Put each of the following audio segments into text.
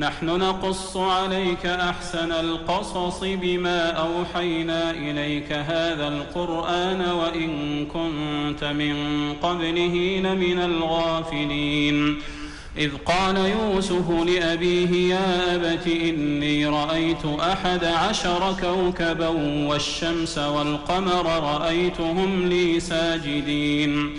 نحن نقص عليك أحسن القصص بما أوحينا إليك هذا القرآن وإن كنت من قبله لمن الغافلين. إذ قال يوسف لأبيه يا أبت إني رأيت أحد عشر كوكبا والشمس والقمر رأيتهم لي ساجدين.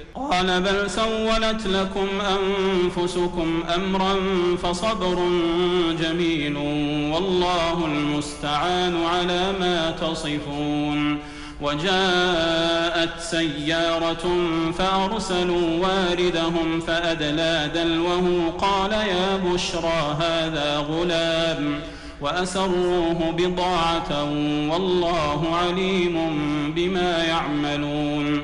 قال بل سولت لكم أنفسكم أمرا فصبر جميل والله المستعان على ما تصفون وجاءت سيارة فأرسلوا واردهم فأدلى دلوه قال يا بشرى هذا غلام وأسروه بضاعة والله عليم بما يعملون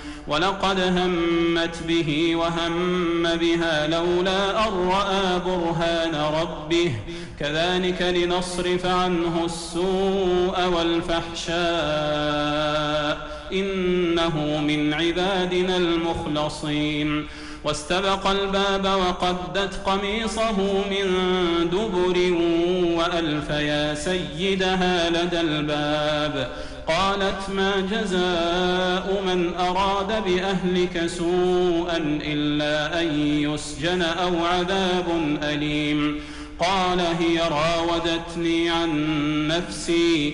ولقد همت به وهم بها لولا أن رأى برهان ربه. كذلك لنصرف عنه السوء والفحشاء. إنه من عبادنا المخلصين. واستبق الباب وقدت قميصه من دبر وألف يا سيدها لدى الباب. قالت ما جزاء من أراد بأهلك سوءا إلا أن يسجن أو عذاب أليم. قال هي راودتني عن نفسي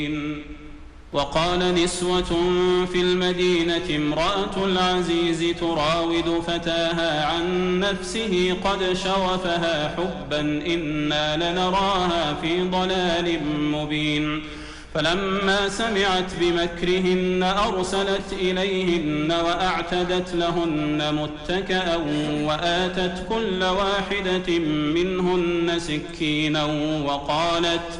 وقال نسوة في المدينة امرأة العزيز تراود فتاها عن نفسه قد شغفها حبا إنا لنراها في ضلال مبين. فلما سمعت بمكرهن أرسلت إليهن وأعتدت لهن متكأ وآتت كل واحدة منهن سكينا وقالت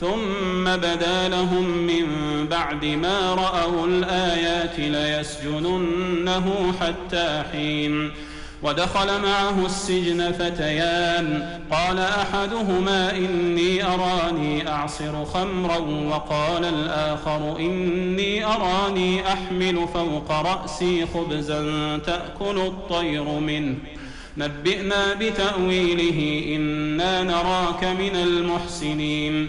ثم بدا لهم من بعد ما رأوا الآيات ليسجننه حتى حين. ودخل معه السجن فتيان. قال أحدهما إني أراني أعصر خمرا. وقال الآخر إني أراني أحمل فوق رأسي خبزا تأكل الطير منه. نبئنا بتأويله. إنا نراك من المحسنين.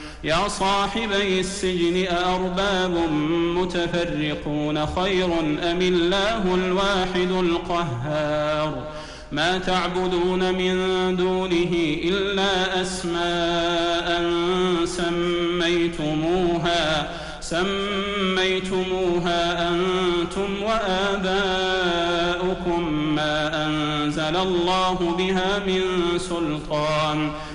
يا صاحبي السجن أأرباب متفرقون خير أم الله الواحد القهار؟ ما تعبدون من دونه إلا أسماء سميتموها سميتموها أنتم وآباؤكم ما أنزل الله بها من سلطان.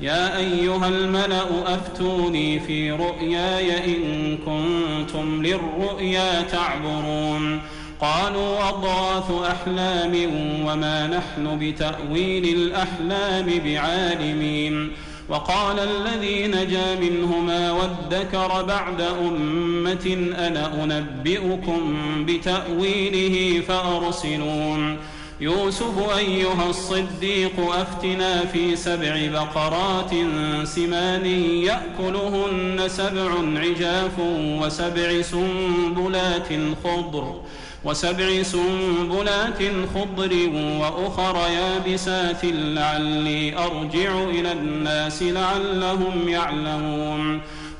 يا أيها الملأ أفتوني في رؤياي إن كنتم للرؤيا تعبرون. قالوا أضغاث أحلام وما نحن بتأويل الأحلام بعالمين. وقال الذي نجا منهما وادكر بعد أمة أنا أنبئكم بتأويله فأرسلون. يوسف أيها الصديق أفتنا في سبع بقرات سمان يأكلهن سبع عجاف وسبع سنبلات خضر وسبع سنبلات خضر وأخر يابسات لعلي أرجع إلى الناس لعلهم يعلمون.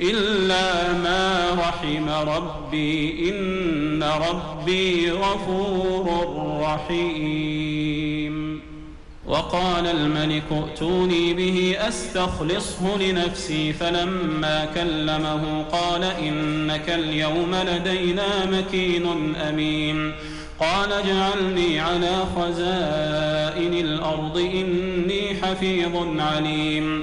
إلا ما رحم ربي إن ربي غفور رحيم. وقال الملك ائتوني به أستخلصه لنفسي. فلما كلمه قال إنك اليوم لدينا مكين أمين. قال اجعلني على خزائن الأرض إني حفيظ عليم.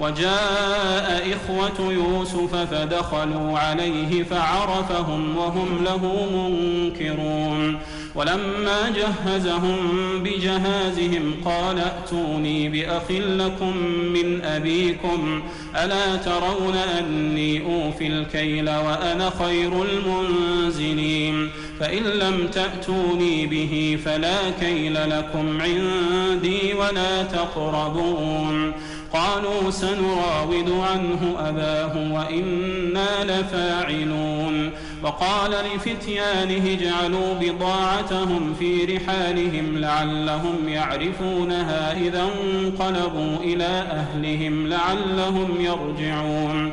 وجاء إخوة يوسف فدخلوا عليه فعرفهم وهم له منكرون. ولما جهزهم بجهازهم قال ائتوني بأخ لكم من أبيكم ألا ترون أني أوفي الكيل وأنا خير المنزلين؟ فإن لم تأتوني به فلا كيل لكم عندي ولا تقربون. قالوا سنراود عنه أباه وإنا لفاعلون. وقال لفتيانه اجعلوا بضاعتهم في رحالهم لعلهم يعرفونها إذا انقلبوا إلى أهلهم لعلهم يرجعون.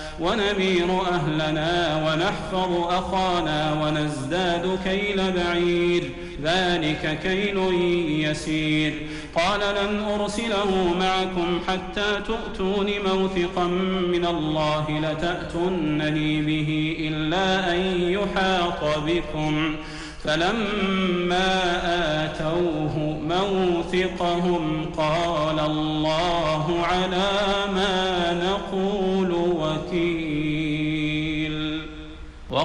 ونمير أهلنا ونحفظ أخانا ونزداد كيل بعير. ذلك كيل يسير. قال لن أرسله معكم حتى تؤتون موثقا من الله لتأتونني به إلا أن يحاط بكم. فلما آتوه موثقهم قال الله على ما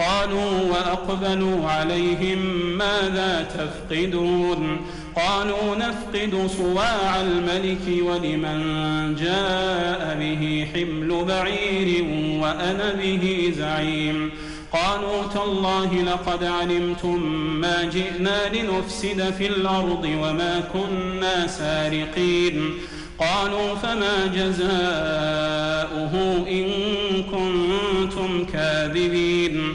قالوا وأقبلوا عليهم ماذا تفقدون؟ قالوا نفقد صواع الملك ولمن جاء به حمل بعير وأنا به زعيم. قالوا تالله لقد علمتم ما جئنا لنفسد في الأرض وما كنا سارقين. قالوا فما جزاؤه إن كنتم كاذبين؟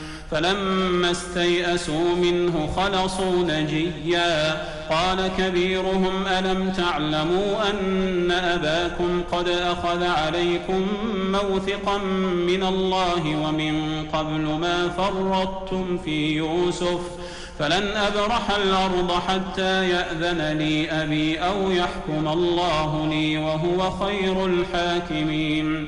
فلما استيئسوا منه خلصوا نجيا. قال كبيرهم ألم تعلموا أن أباكم قد أخذ عليكم موثقا من الله ومن قبل ما فرطتم في يوسف ۖ؟ فلن أبرح الأرض حتى يأذن لي أبي أو يحكم الله لي وهو خير الحاكمين.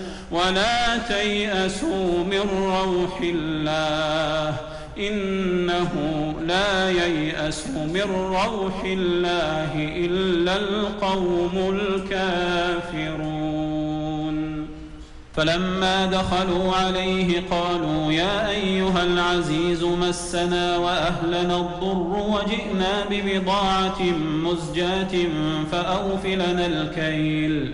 ولا تيأسوا من روح الله إنه لا ييأس من روح الله إلا القوم الكافرون. فلما دخلوا عليه قالوا يا أيها العزيز مسنا وأهلنا الضر وجئنا ببضاعة مزجاة فأوفلنا الكيل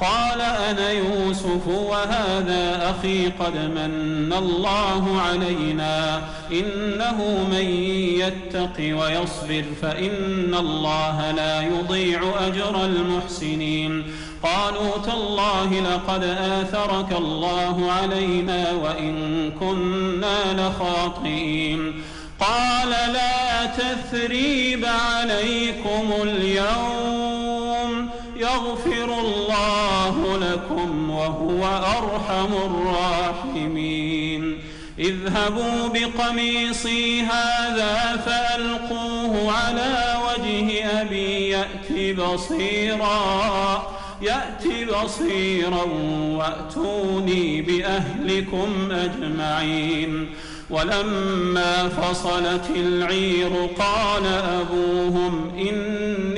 قال أنا يوسف وهذا أخي قد من الله علينا إنه من يتق ويصبر فإن الله لا يضيع أجر المحسنين قالوا تالله لقد آثرك الله علينا وإن كنا لخاطئين قال لا تثريب عليكم اليوم يغفر الله لكم وهو أرحم الراحمين. اذهبوا بقميصي هذا فألقوه على وجه أبي يأت بصيرا يأت بصيرا وأتوني بأهلكم أجمعين. ولما فصلت العير قال أبوهم إني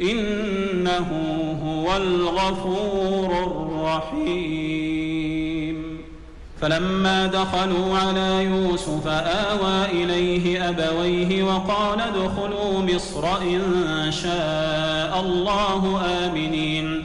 إنه هو الغفور الرحيم. فلما دخلوا على يوسف آوى إليه أبويه وقال ادخلوا مصر إن شاء الله آمنين.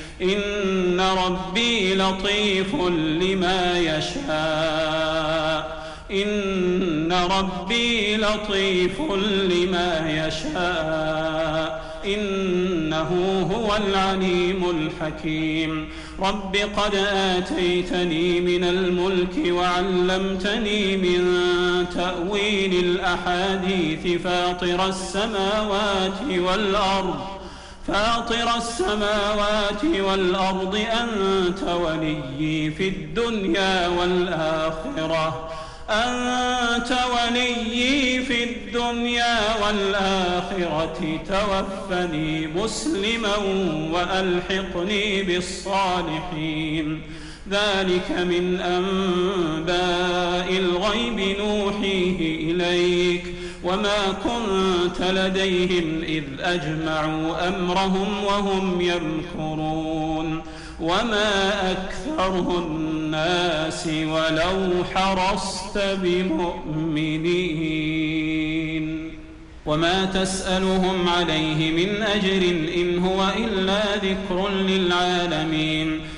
إن ربي لطيف لما يشاء. إن ربي لطيف لما يشاء. إنه هو العليم الحكيم. رب قد آتيتني من الملك وعلمتني من تأويل الأحاديث فاطر السماوات والأرض. فاطر السماوات والأرض أنت وليي في الدنيا والآخرة. أنت وليي في الدنيا والآخرة. توفني مسلما وألحقني بالصالحين. ذلك من أنباء الغيب نوحيه إليك. وما كنت لديهم إذ أجمعوا أمرهم وهم يمكرون وما أكثر الناس ولو حرصت بمؤمنين وما تسألهم عليه من أجر إن هو إلا ذكر للعالمين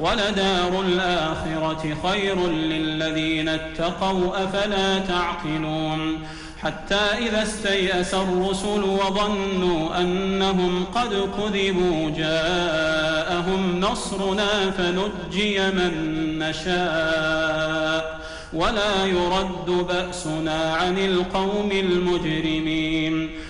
ولدار الآخرة خير للذين اتقوا أفلا تعقلون؟ حتى إذا استيأس الرسل وظنوا أنهم قد كذبوا جاءهم نصرنا فنجي من نشاء. ولا يرد بأسنا عن القوم المجرمين.